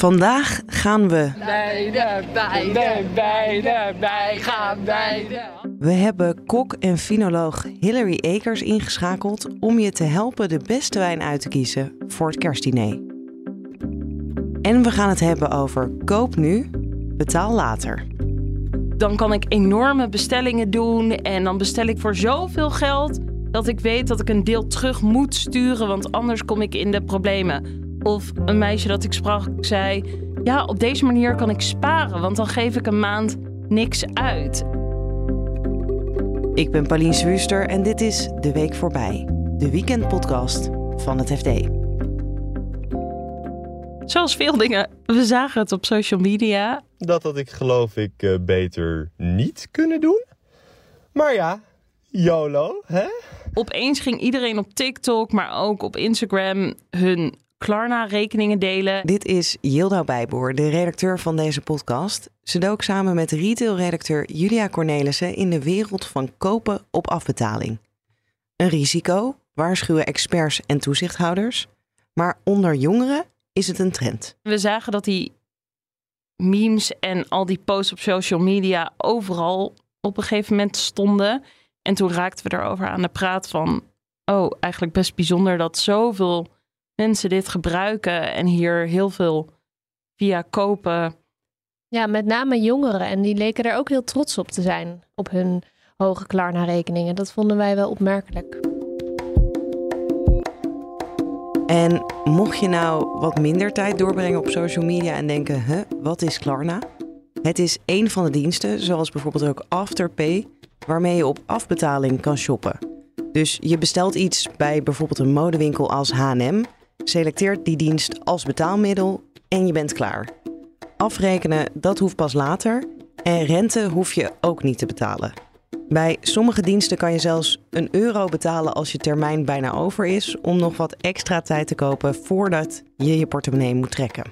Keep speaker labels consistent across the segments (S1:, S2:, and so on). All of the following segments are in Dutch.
S1: Vandaag gaan we.
S2: Beide, beide, beide, wij gaan beide.
S1: We hebben kok en finoloog Hilary Akers ingeschakeld om je te helpen de beste wijn uit te kiezen voor het kerstdiner. En we gaan het hebben over koop nu, betaal later.
S2: Dan kan ik enorme bestellingen doen en dan bestel ik voor zoveel geld dat ik weet dat ik een deel terug moet sturen, want anders kom ik in de problemen. Of een meisje dat ik sprak zei: Ja, op deze manier kan ik sparen, want dan geef ik een maand niks uit.
S1: Ik ben Pauline Zwuster en dit is De Week Voorbij, de weekendpodcast van het FD.
S2: Zoals veel dingen, we zagen het op social media.
S3: Dat had ik geloof ik eh, beter niet kunnen doen. Maar ja, YOLO, hè?
S2: Opeens ging iedereen op TikTok, maar ook op Instagram hun Klarna-rekeningen delen.
S1: Dit is Yilda Bijboer, de redacteur van deze podcast. Ze dook samen met retailredacteur Julia Cornelissen in de wereld van kopen op afbetaling. Een risico, waarschuwen experts en toezichthouders. Maar onder jongeren is het een trend.
S2: We zagen dat die memes en al die posts op social media overal op een gegeven moment stonden. En toen raakten we erover aan de praat van... oh, eigenlijk best bijzonder dat zoveel mensen dit gebruiken en hier heel veel via kopen.
S4: Ja, met name jongeren. En die leken er ook heel trots op te zijn op hun hoge Klarna-rekeningen. Dat vonden wij wel opmerkelijk.
S1: En mocht je nou wat minder tijd doorbrengen op social media en denken, huh, wat is Klarna? Het is een van de diensten, zoals bijvoorbeeld ook Afterpay, waarmee je op afbetaling kan shoppen. Dus je bestelt iets bij bijvoorbeeld een modewinkel als H&M Selecteert die dienst als betaalmiddel en je bent klaar. Afrekenen, dat hoeft pas later. En rente hoef je ook niet te betalen. Bij sommige diensten kan je zelfs een euro betalen als je termijn bijna over is, om nog wat extra tijd te kopen voordat je je portemonnee moet trekken.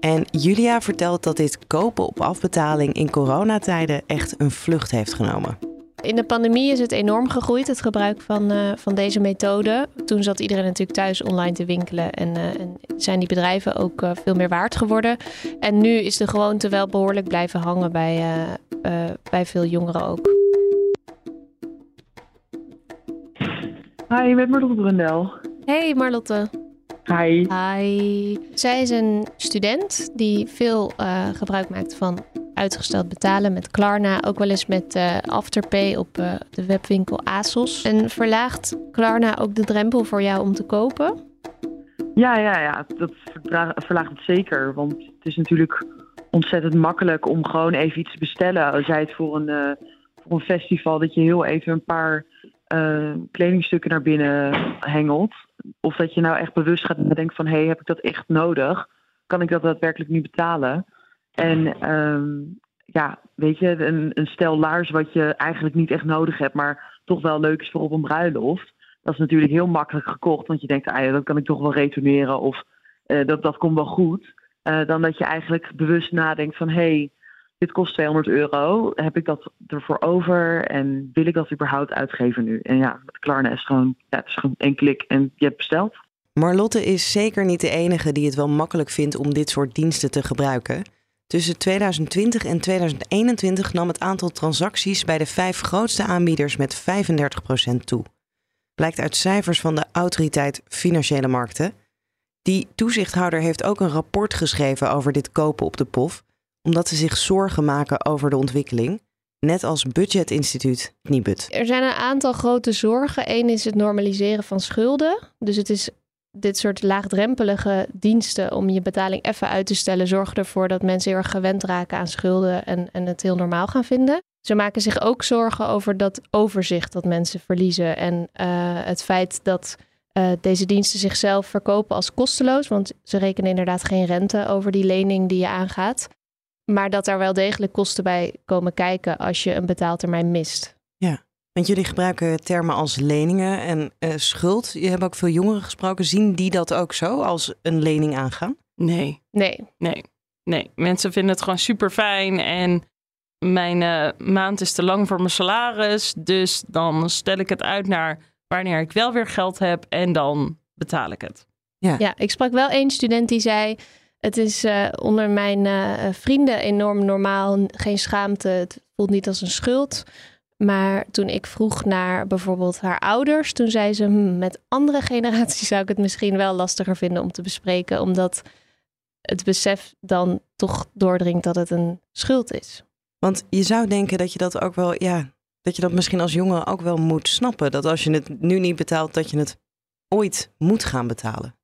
S1: En Julia vertelt dat dit kopen op afbetaling in coronatijden echt een vlucht heeft genomen.
S4: In de pandemie is het enorm gegroeid, het gebruik van, uh, van deze methode. Toen zat iedereen natuurlijk thuis online te winkelen en, uh, en zijn die bedrijven ook uh, veel meer waard geworden. En nu is de gewoonte wel behoorlijk blijven hangen bij, bij veel jongeren ook.
S5: Hi, met Marlotte Brundel.
S4: Hey Marlotte.
S5: Hi.
S4: Hi. Zij is een student die veel gebruik maakt van uitgesteld betalen met Klarna, ook wel eens met uh, Afterpay op uh, de webwinkel ASOS. En verlaagt Klarna ook de drempel voor jou om te kopen?
S5: Ja, ja, ja, dat verlaagt het zeker. Want het is natuurlijk ontzettend makkelijk om gewoon even iets te bestellen. Jij het voor een, uh, voor een festival, dat je heel even een paar kledingstukken naar binnen hengelt. Of dat je nou echt bewust gaat nadenken van, hé, hey, heb ik dat echt nodig? Kan ik dat daadwerkelijk nu betalen? En um, ja, weet je, een, een stel laars wat je eigenlijk niet echt nodig hebt, maar toch wel leuk is voor op een bruiloft. Dat is natuurlijk heel makkelijk gekocht, want je denkt, ah dat kan ik toch wel retourneren of uh, dat, dat komt wel goed. Uh, dan dat je eigenlijk bewust nadenkt van, hé, hey, dit kost 200 euro, heb ik dat ervoor over en wil ik dat überhaupt uitgeven nu? En ja, met Klarna is gewoon, ja, het is gewoon één klik en je hebt besteld.
S1: Marlotte is zeker niet de enige die het wel makkelijk vindt om dit soort diensten te gebruiken. Tussen 2020 en 2021 nam het aantal transacties bij de vijf grootste aanbieders met 35% toe. Blijkt uit cijfers van de Autoriteit Financiële Markten. Die toezichthouder heeft ook een rapport geschreven over dit kopen op de POF, omdat ze zich zorgen maken over de ontwikkeling. Net als budgetinstituut Nibud.
S4: Er zijn een aantal grote zorgen. Eén is het normaliseren van schulden. Dus het is dit soort laagdrempelige diensten om je betaling even uit te stellen, zorgen ervoor dat mensen heel erg gewend raken aan schulden en, en het heel normaal gaan vinden. Ze maken zich ook zorgen over dat overzicht dat mensen verliezen en uh, het feit dat uh, deze diensten zichzelf verkopen als kosteloos, want ze rekenen inderdaad geen rente over die lening die je aangaat. Maar dat daar wel degelijk kosten bij komen kijken als je een betaaltermijn mist.
S1: Ja. Want jullie gebruiken termen als leningen en uh, schuld. Je hebt ook veel jongeren gesproken. Zien die dat ook zo als een lening aangaan?
S2: Nee.
S4: Nee.
S2: Nee. Nee. Mensen vinden het gewoon super fijn. En mijn uh, maand is te lang voor mijn salaris. Dus dan stel ik het uit naar wanneer ik wel weer geld heb. En dan betaal ik het.
S4: Ja, ja ik sprak wel één student die zei. Het is uh, onder mijn uh, vrienden enorm normaal, geen schaamte. Het voelt niet als een schuld. Maar toen ik vroeg naar bijvoorbeeld haar ouders, toen zei ze: hm, met andere generaties zou ik het misschien wel lastiger vinden om te bespreken, omdat het besef dan toch doordringt dat het een schuld is.
S1: Want je zou denken dat je dat ook wel, ja, dat je dat misschien als jongen ook wel moet snappen. Dat als je het nu niet betaalt, dat je het ooit moet gaan betalen.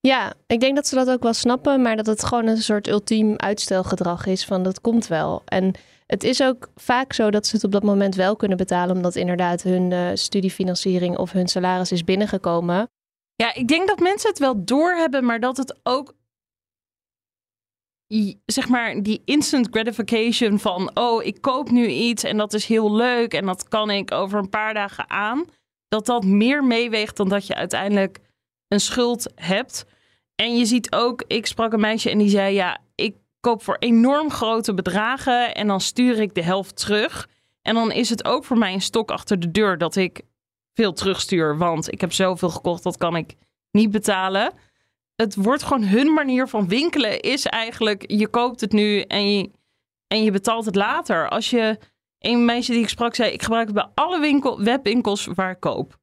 S4: Ja, ik denk dat ze dat ook wel snappen, maar dat het gewoon een soort ultiem uitstelgedrag is van dat komt wel. En het is ook vaak zo dat ze het op dat moment wel kunnen betalen, omdat inderdaad hun uh, studiefinanciering of hun salaris is binnengekomen.
S2: Ja, ik denk dat mensen het wel doorhebben, maar dat het ook zeg maar die instant gratification van oh ik koop nu iets en dat is heel leuk en dat kan ik over een paar dagen aan dat dat meer meeweegt dan dat je uiteindelijk een schuld hebt en je ziet ook ik sprak een meisje en die zei ja ik koop voor enorm grote bedragen en dan stuur ik de helft terug en dan is het ook voor mij een stok achter de deur dat ik veel terugstuur want ik heb zoveel gekocht dat kan ik niet betalen het wordt gewoon hun manier van winkelen is eigenlijk je koopt het nu en je, en je betaalt het later. Als je een meisje die ik sprak zei ik gebruik het bij alle winkel, webwinkels waar ik koop.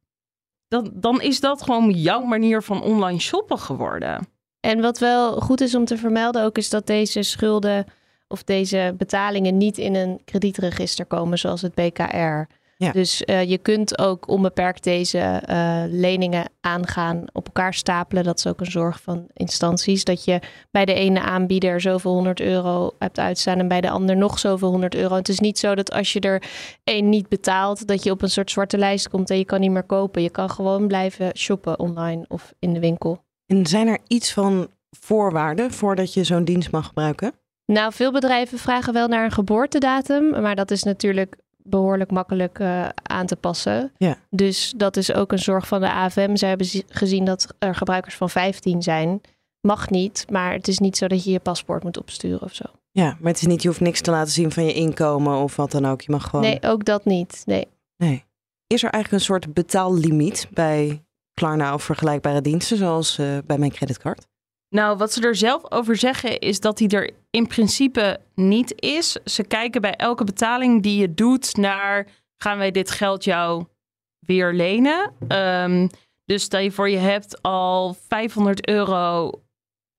S2: Dan, dan is dat gewoon jouw manier van online shoppen geworden.
S4: En wat wel goed is om te vermelden ook is dat deze schulden of deze betalingen niet in een kredietregister komen zoals het BKR. Dus uh, je kunt ook onbeperkt deze uh, leningen aangaan, op elkaar stapelen. Dat is ook een zorg van instanties. Dat je bij de ene aanbieder zoveel 100 euro hebt uitstaan en bij de ander nog zoveel 100 euro. Het is niet zo dat als je er één niet betaalt, dat je op een soort zwarte lijst komt en je kan niet meer kopen. Je kan gewoon blijven shoppen online of in de winkel.
S1: En zijn er iets van voorwaarden voordat je zo'n dienst mag gebruiken?
S4: Nou, veel bedrijven vragen wel naar een geboortedatum, maar dat is natuurlijk behoorlijk makkelijk uh, aan te passen.
S1: Ja.
S4: Dus dat is ook een zorg van de AFM. Ze hebben gezien dat er gebruikers van 15 zijn. Mag niet, maar het is niet zo dat je je paspoort moet opsturen of zo.
S1: Ja, maar het is niet, je hoeft niks te laten zien van je inkomen of wat dan ook. Je mag gewoon.
S4: Nee, ook dat niet. Nee.
S1: Nee. Is er eigenlijk een soort betaallimiet bij Klarna of vergelijkbare diensten, zoals uh, bij mijn creditcard?
S2: Nou, wat ze er zelf over zeggen is dat die er in principe niet is. Ze kijken bij elke betaling die je doet naar gaan wij dit geld jou weer lenen. Um, dus stel je voor je hebt al 500 euro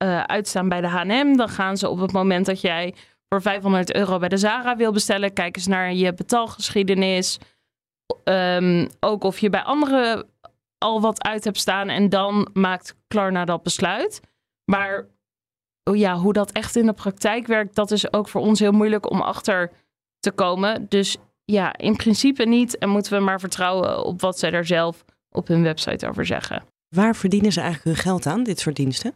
S2: uh, uitstaan bij de H&M, dan gaan ze op het moment dat jij voor 500 euro bij de Zara wil bestellen, kijken ze naar je betaalgeschiedenis. Um, ook of je bij anderen al wat uit hebt staan en dan maakt Klarna dat besluit. Maar oh ja, hoe dat echt in de praktijk werkt, dat is ook voor ons heel moeilijk om achter te komen. Dus ja, in principe niet. En moeten we maar vertrouwen op wat zij er zelf op hun website over zeggen.
S1: Waar verdienen ze eigenlijk hun geld aan, dit soort diensten?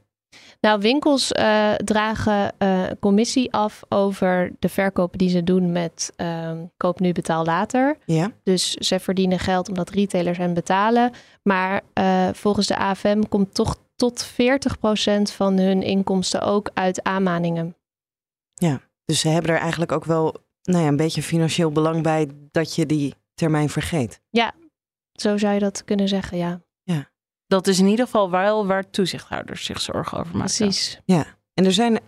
S4: Nou, winkels uh, dragen uh, commissie af over de verkopen die ze doen met uh, koop nu, betaal later.
S1: Ja.
S4: Dus ze verdienen geld omdat retailers hen betalen. Maar eh, volgens de AFM komt toch tot 40% van hun inkomsten ook uit aanmaningen.
S1: Ja, dus ze hebben er eigenlijk ook wel nou ja, een beetje financieel belang bij dat je die termijn vergeet.
S4: Ja, zo zou je dat kunnen zeggen, ja.
S1: Ja.
S2: Dat is in ieder geval wel waar toezichthouders zich zorgen over maken.
S4: Precies.
S1: Ja, en er zijn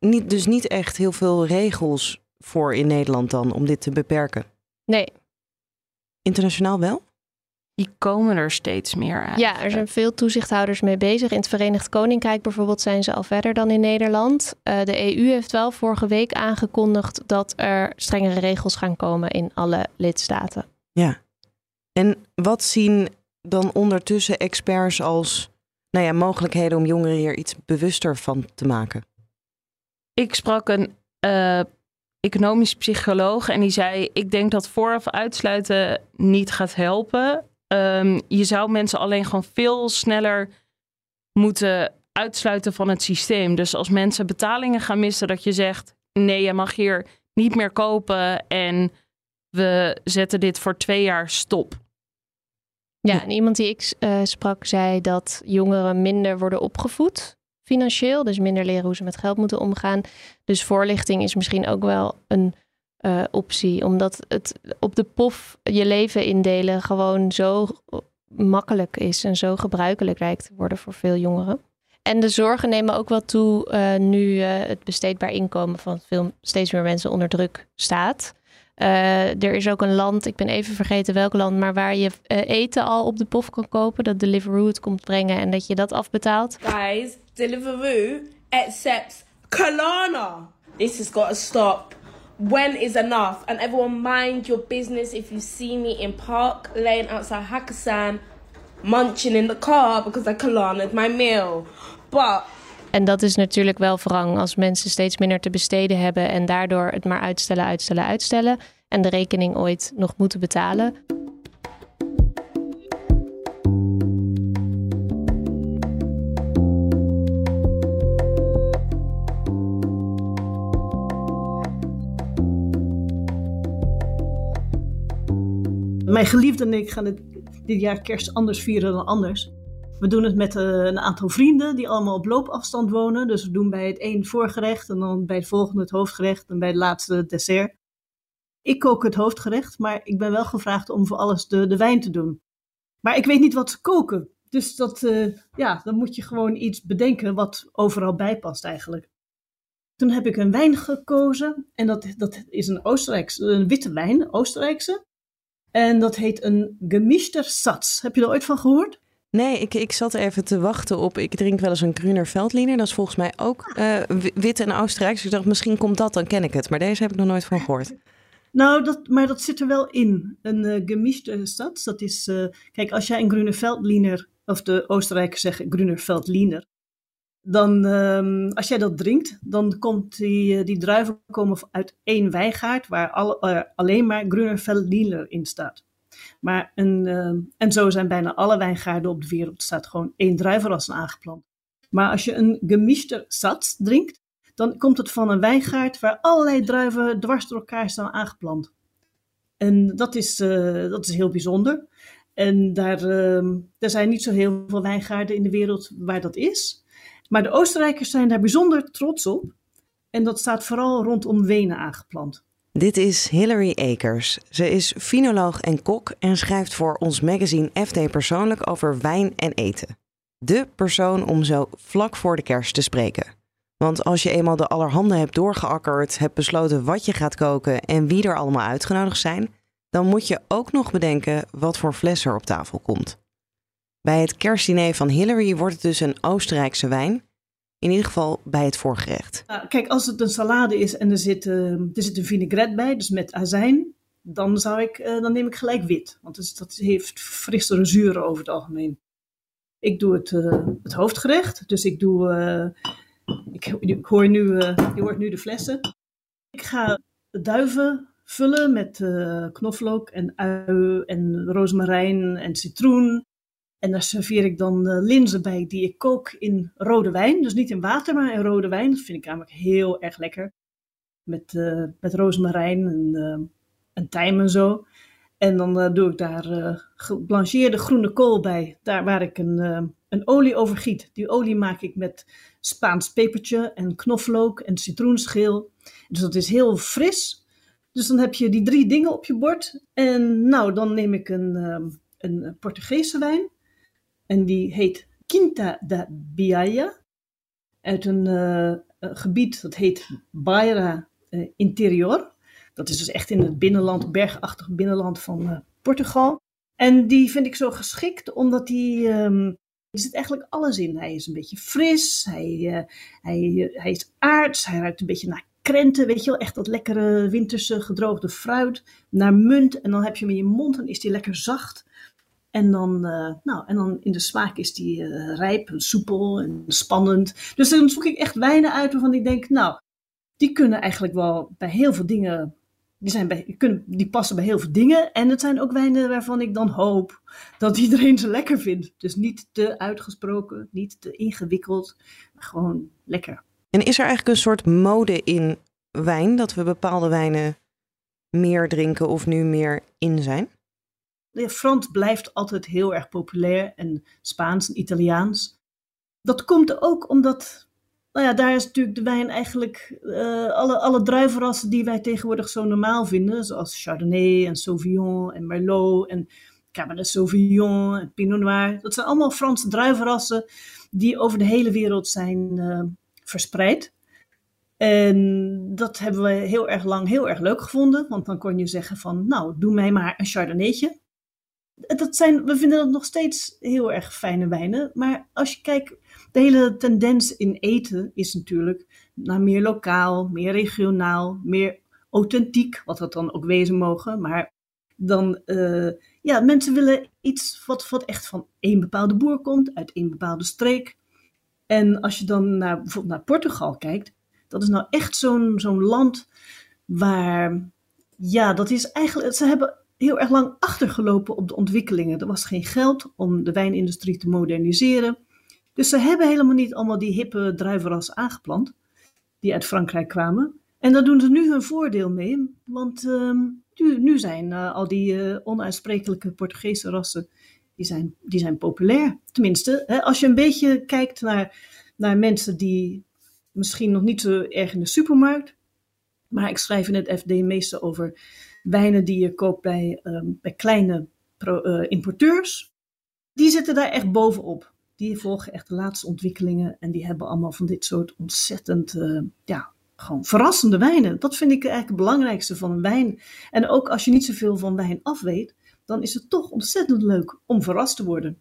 S1: niet, dus niet echt heel veel regels voor in Nederland dan om dit te beperken.
S4: Nee.
S1: Internationaal wel?
S2: die komen er steeds meer uit.
S4: Ja, er zijn veel toezichthouders mee bezig. In het Verenigd Koninkrijk bijvoorbeeld zijn ze al verder dan in Nederland. Uh, de EU heeft wel vorige week aangekondigd dat er strengere regels gaan komen in alle lidstaten.
S1: Ja. En wat zien dan ondertussen experts als nou ja, mogelijkheden om jongeren hier iets bewuster van te maken?
S2: Ik sprak een uh, economisch psycholoog en die zei: Ik denk dat vooraf uitsluiten niet gaat helpen. Um, je zou mensen alleen gewoon veel sneller moeten uitsluiten van het systeem. Dus als mensen betalingen gaan missen, dat je zegt: nee, je mag hier niet meer kopen en we zetten dit voor twee jaar stop.
S4: Ja, en iemand die ik uh, sprak zei dat jongeren minder worden opgevoed financieel, dus minder leren hoe ze met geld moeten omgaan. Dus voorlichting is misschien ook wel een uh, optie. Omdat het op de pof je leven indelen gewoon zo makkelijk is en zo gebruikelijk lijkt te worden voor veel jongeren. En de zorgen nemen ook wel toe uh, nu het besteedbaar inkomen van veel, steeds meer mensen onder druk staat. Uh, er is ook een land, ik ben even vergeten welk land, maar waar je eten al op de pof kan kopen. Dat Deliveroo het komt brengen en dat je dat afbetaalt.
S6: Guys, Deliveroo accepts Kalana. This has got to stop. When is enough? And everyone mind your business if you see me in Park Lane outside Hakkasan munching in the car because I Kalana's my meal. But
S4: en dat is natuurlijk wel wrang als mensen steeds minder te besteden hebben en daardoor het maar uitstellen, uitstellen, uitstellen en de rekening ooit nog moeten betalen.
S7: Mijn geliefde en ik gaan dit jaar kerst anders vieren dan anders. We doen het met eh, een aantal vrienden die allemaal op loopafstand wonen. Dus we doen bij het een voorgerecht en dan bij het volgende het hoofdgerecht en bij het laatste het dessert. Ik kook het hoofdgerecht, maar ik ben wel gevraagd om voor alles de, de wijn te doen. Maar ik weet niet wat ze koken. Dus dat, uh, ja, dan moet je gewoon iets bedenken wat overal bij past eigenlijk. Toen heb ik een wijn gekozen en dat, dat is een Oostenrijkse, een witte wijn, Oostenrijkse. En dat heet een gemischter Satz. Heb je er ooit van gehoord?
S1: Nee, ik, ik zat even te wachten op. Ik drink wel eens een Gruner Veldliner. Dat is volgens mij ook uh, wit en Oostenrijks. Dus ik dacht, misschien komt dat, dan ken ik het. Maar deze heb ik nog nooit van gehoord.
S7: Nou, dat, maar dat zit er wel in. Een uh, gemischte stad. Dat is, uh, kijk, als jij een Gruner Veldliner, of de Oostenrijkers zeggen Gruner Veldliner, dan, um, als jij dat drinkt, dan komt die, die druiven komen uit één wijngaard waar al, alleen maar Gruner Veldliner in staat. Maar een, uh, en zo zijn bijna alle wijngaarden op de wereld. Er staat gewoon één druivenras aangeplant. Maar als je een gemischter sats drinkt, dan komt het van een wijngaard waar allerlei druiven dwars door elkaar staan aangeplant. En dat is, uh, dat is heel bijzonder. En daar, uh, er zijn niet zo heel veel wijngaarden in de wereld waar dat is. Maar de Oostenrijkers zijn daar bijzonder trots op. En dat staat vooral rondom Wenen aangeplant.
S1: Dit is Hilary Akers. Ze is finoloog en kok en schrijft voor ons magazine FD Persoonlijk over wijn en eten. De persoon om zo vlak voor de kerst te spreken. Want als je eenmaal de allerhande hebt doorgeakkerd, hebt besloten wat je gaat koken en wie er allemaal uitgenodigd zijn, dan moet je ook nog bedenken wat voor fles er op tafel komt. Bij het kerstdiner van Hillary wordt het dus een Oostenrijkse wijn in ieder geval bij het voorgerecht.
S7: Kijk, als het een salade is en er zit, uh, er zit een vinaigrette bij, dus met azijn, dan, zou ik, uh, dan neem ik gelijk wit. Want dat, heeft frissere zuren over het algemeen. Ik doe het, uh, het hoofdgerecht, dus ik doe. Ik, ik, hoor nu, je hoort nu de flessen. Ik ga duiven vullen met knoflook en ui en rozemarijn en citroen en daar serveer ik dan uh, linzen bij die ik kook in rode wijn. Dus niet in water, maar in rode wijn. Dat vind ik namelijk heel erg lekker. Met, uh, met rozemarijn en, uh, en tijm en zo. En dan doe ik daar geblancheerde groene kool bij. Daar waar ik een, een olie over giet. Die olie maak ik met Spaans pepertje en knoflook en citroenschil. Dus dat is heel fris. Dus dan heb je die drie dingen op je bord. En nou, dan neem ik een, een Portugese wijn. En die heet Quinta da Biaya. Uit een uh, gebied dat heet Baira uh, Interior. Dat is dus echt in het binnenland, bergachtig binnenland van Portugal. En die vind ik zo geschikt omdat die. Um, er zit eigenlijk alles in. Hij is een beetje fris, hij, hij, hij is aards, hij ruikt een beetje naar krenten, weet je wel. Echt dat lekkere winterse gedroogde fruit. Naar munt en dan heb je hem in je mond en is die lekker zacht. En dan, uh, nou, en dan in de smaak is die uh, rijp en soepel en spannend. Dus dan zoek ik echt wijnen uit waarvan ik denk, nou, die kunnen eigenlijk wel bij heel veel dingen, die, zijn bij, kunnen, die passen bij heel veel dingen. En het zijn ook wijnen waarvan ik dan hoop dat iedereen ze lekker vindt. Dus niet te uitgesproken, niet te ingewikkeld, maar gewoon lekker.
S1: En is er eigenlijk een soort mode in wijn, dat we bepaalde wijnen meer drinken of nu meer in zijn?
S7: Frans blijft altijd heel erg populair en Spaans en Italiaans. Dat komt ook omdat, nou ja, daar is natuurlijk de wijn eigenlijk, uh, alle, alle druivenrassen die wij tegenwoordig zo normaal vinden, zoals Chardonnay en Sauvignon en Merlot en Cabernet Sauvignon en Pinot Noir. Dat zijn allemaal Franse druivenrassen die over de hele wereld zijn uh, verspreid. En dat hebben we heel erg lang heel erg leuk gevonden, want dan kon je zeggen van, nou, doe mij maar een chardonnaytje. Dat zijn, we vinden dat nog steeds heel erg fijne wijnen, maar als je kijkt, de hele tendens in eten is natuurlijk naar meer lokaal, meer regionaal, meer authentiek, wat dat dan ook wezen mogen. Maar dan, uh, ja, mensen willen iets wat, wat echt van één bepaalde boer komt, uit één bepaalde streek. En als je dan naar, bijvoorbeeld naar Portugal kijkt, dat is nou echt zo'n zo'n land waar, ja, dat is eigenlijk, ze hebben heel erg lang achtergelopen op de ontwikkelingen. Er was geen geld om de wijnindustrie te moderniseren. Dus ze hebben helemaal niet allemaal die hippe druivenrassen aangeplant, die uit Frankrijk kwamen. En daar doen ze nu hun voordeel mee, want uh, nu, zijn uh, al die uh, onuitsprekelijke Portugese rassen, die zijn, die zijn populair. Tenminste, als je een beetje kijkt naar, naar mensen die misschien nog niet zo erg in de supermarkt, maar ik schrijf in het FD meestal over wijnen die je koopt bij, ehm, bij kleine eh, importeurs. Die zitten daar echt bovenop. Die volgen echt de laatste ontwikkelingen en die hebben allemaal van dit soort ontzettend ja, gewoon verrassende wijnen. Dat vind ik eigenlijk het belangrijkste van een wijn. En ook als je niet zoveel van wijn af weet, dan is het toch ontzettend leuk om verrast te worden.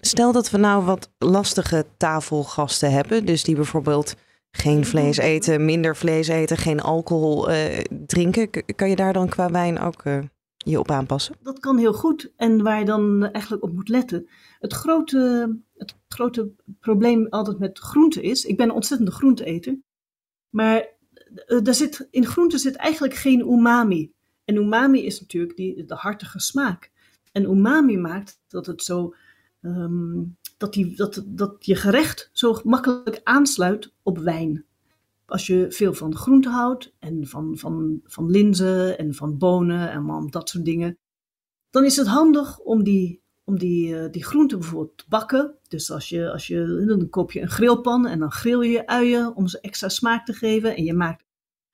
S1: Stel dat we nou wat lastige tafelgasten hebben, dus die bijvoorbeeld geen vlees eten, minder vlees eten, geen alcohol uh, drinken. Kan je daar dan qua wijn ook uh, je op aanpassen?
S7: Dat kan heel goed. En waar je dan eigenlijk op moet letten. Het grote, het grote probleem altijd met groenten is. Ik ben een ontzettende groenteeter. Maar uh, zit, in groenten zit eigenlijk geen umami. En umami is natuurlijk die, de hartige smaak. En umami maakt dat het zo. Um, dat, die, dat, dat je gerecht zo makkelijk aansluit op wijn. Als je veel van groenten houdt en van, van, van linzen en van bonen en van dat soort dingen, dan is het handig om die om die, uh, die groenten bijvoorbeeld te bakken. Dus als je, als je, dan koop je een grillpan en dan grill je je uien om ze extra smaak te geven. En je maakt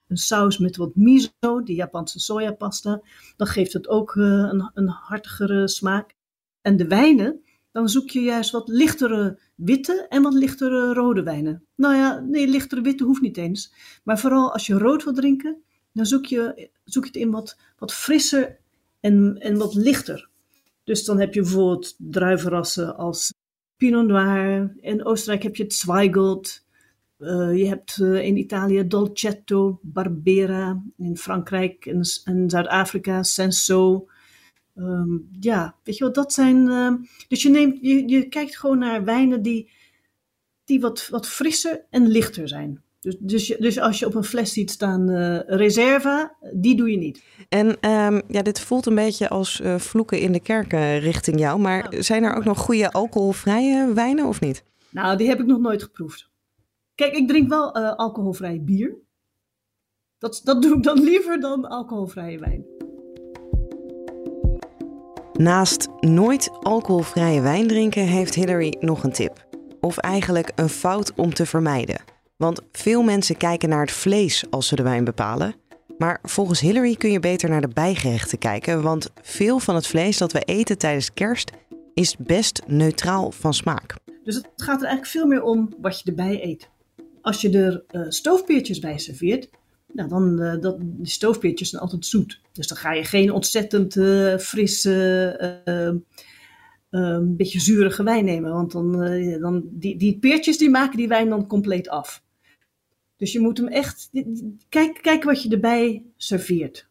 S7: een saus met wat miso, die Japanse sojapasta. Dan geeft het ook uh, een, een hartigere smaak. En de wijnen, dan zoek je juist wat lichtere witte en wat lichtere rode wijnen. Nou ja, nee, lichtere witte hoeft niet eens. Maar vooral als je rood wil drinken, dan zoek je, zoek je het in wat, wat frisser en, en wat lichter. Dus dan heb je bijvoorbeeld druivenrassen als Pinot Noir. In Oostenrijk heb je het Zweigelt. Uh, je hebt uh, in Italië Dolcetto, Barbera. In Frankrijk en, en Zuid-Afrika Senso. Um, ja, weet je wat, dat zijn... Uh, dus je, neemt, je, je kijkt gewoon naar wijnen die, die wat, wat frisser en lichter zijn. Dus, dus, dus als je op een fles ziet staan uh, reserva, die doe je niet.
S1: En um, ja, dit voelt een beetje als uh, vloeken in de kerken richting jou. Maar nou. zijn er ook nog goede alcoholvrije wijnen of niet?
S7: Nou, die heb ik nog nooit geproefd. Kijk, ik drink wel alcoholvrij bier. Dat, dat doe ik dan liever dan alcoholvrije wijn.
S1: Naast nooit alcoholvrije wijn drinken heeft Hillary nog een tip. Of eigenlijk een fout om te vermijden. Want veel mensen kijken naar het vlees als ze de wijn bepalen. Maar volgens Hillary kun je beter naar de bijgerechten kijken, want veel van het vlees dat we eten tijdens kerst is best neutraal van smaak.
S7: Dus het gaat er eigenlijk veel meer om wat je erbij eet. Als je er uh, stoofpeertjes bij serveert, nou dan uh, dat, die stoofpeertjes zijn altijd zoet. Dus dan ga je geen ontzettend uh, frisse, een beetje zurige wijn nemen. Want dan, dan die, die peertjes die maken die wijn dan compleet af. Dus je moet hem echt. Kijk, kijk wat je erbij serveert.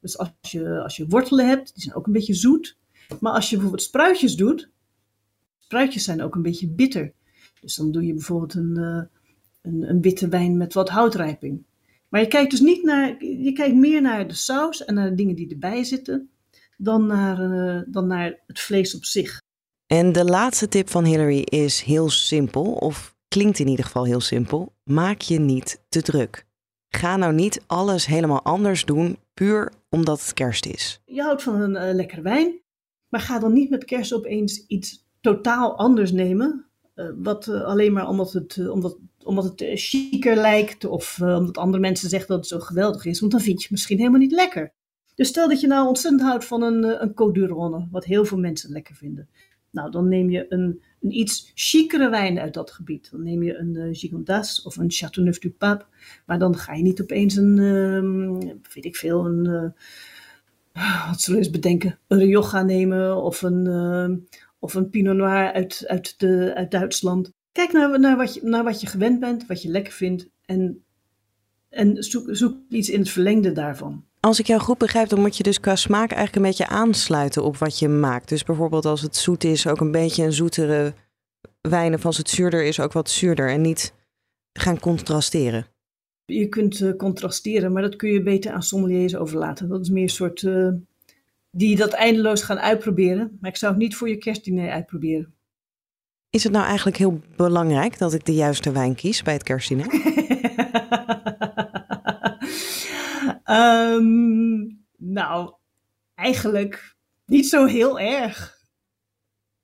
S7: Dus als je, als je wortelen hebt, die zijn ook een beetje zoet. Maar als je bijvoorbeeld spruitjes doet, spruitjes zijn ook een beetje bitter. Dus dan doe je bijvoorbeeld een, een, een, witte wijn met wat houtrijping. Maar je kijkt dus niet naar, je kijkt meer naar de saus en naar de dingen die erbij zitten, dan naar, uh, dan naar het vlees op zich.
S1: En de laatste tip van Hillary is heel simpel, of klinkt in ieder geval heel simpel. Maak je niet te druk. Ga nou niet alles helemaal anders doen, puur omdat het kerst is.
S7: Je houdt van een uh, lekker wijn, maar ga dan niet met kerst opeens iets totaal anders nemen. Uh, wat uh, alleen maar omdat het, omdat, omdat het chiquer lijkt of omdat andere mensen zeggen dat het zo geweldig is, want dan vind je het misschien helemaal niet lekker. Dus stel dat je nou ontzettend houdt van een, een Côte wat heel veel mensen lekker vinden. Nou, dan neem je een een iets chicere wijn uit dat gebied. Dan neem je een Gigondas of een Châteauneuf-du-Pape. Maar dan ga je niet opeens een, uh, weet ik veel, een, uh, wat zullen we eens bedenken, een Rioja nemen of een, ehm, of een Pinot Noir uit, uit, de, uit Duitsland. Kijk naar, naar, wat je, naar wat je gewend bent, wat je lekker vindt en, en zoek, zoek iets in het verlengde daarvan.
S1: Als ik jou goed begrijp, dan moet je dus qua smaak eigenlijk een beetje aansluiten op wat je maakt. Dus bijvoorbeeld als het zoet is, ook een beetje een zoetere wijn. Of als het zuurder is, ook wat zuurder. En niet gaan contrasteren.
S7: Je kunt uh, contrasteren, maar dat kun je beter aan sommeliers overlaten. Dat is meer een soort uh, die dat eindeloos gaan uitproberen. Maar ik zou het niet voor je kerstdiner uitproberen.
S1: Is het nou eigenlijk heel belangrijk dat ik de juiste wijn kies bij het kerstdiner?
S7: Um, nou, eigenlijk niet zo heel erg.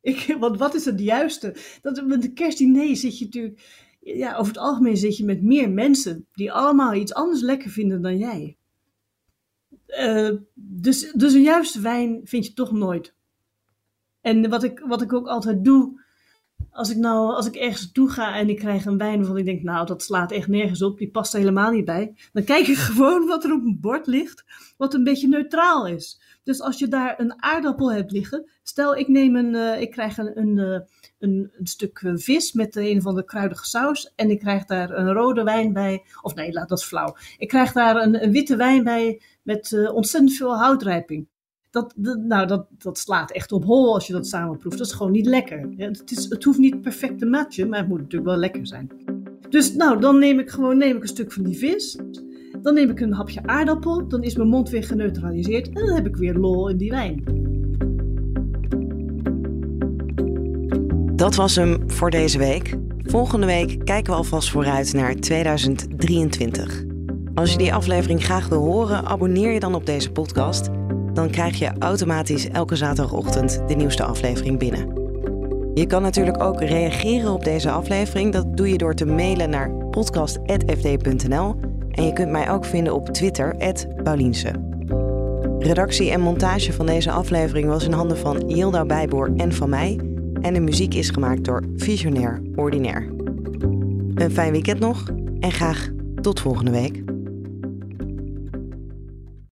S7: Ik, want wat is het juiste? Dat, met de kerstdiner zit je natuurlijk... Ja, over het algemeen zit je met meer mensen die allemaal iets anders lekker vinden dan jij. Uh, dus, dus een juiste wijn vind je toch nooit. En wat ik, wat ik ook altijd doe, als ik nou, als ik ergens naartoe ga en ik krijg een wijn waarvan ik denk, nou, dat slaat echt nergens op, die past er helemaal niet bij. Dan kijk ik gewoon wat er op een bord ligt, wat een beetje neutraal is. Dus als je daar een aardappel hebt liggen, stel ik neem een, uh, ik krijg een, een, uh, een, stuk uh, vis met een of andere kruidige saus en ik krijg daar een rode wijn bij, of nee, laat dat is flauw. Ik krijg daar een witte wijn bij met ontzettend veel houtrijping dat, nou, dat, dat slaat echt op hol als je dat samenproeft. Dat is gewoon niet lekker. Het, is, het hoeft niet perfect te matchen, maar het moet natuurlijk wel lekker zijn. Dus nou, dan neem ik gewoon neem ik een stuk van die vis. Dan neem ik een hapje aardappel. Dan is mijn mond weer geneutraliseerd. En dan heb ik weer lol in die wijn.
S1: Dat was hem voor deze week. Volgende week kijken we alvast vooruit naar 2023. Als je die aflevering graag wil horen, abonneer je dan op deze podcast dan krijg je automatisch elke zaterdagochtend de nieuwste aflevering binnen. Je kan natuurlijk ook reageren op deze aflevering. Dat doe je door te mailen naar podcast.fd.nl. En je kunt mij ook vinden op Twitter, Pauliense. Redactie en montage van deze aflevering was in handen van Yilda Bijboor en van mij. En de muziek is gemaakt door Visionair Ordinair. Een fijn weekend nog en graag tot volgende week.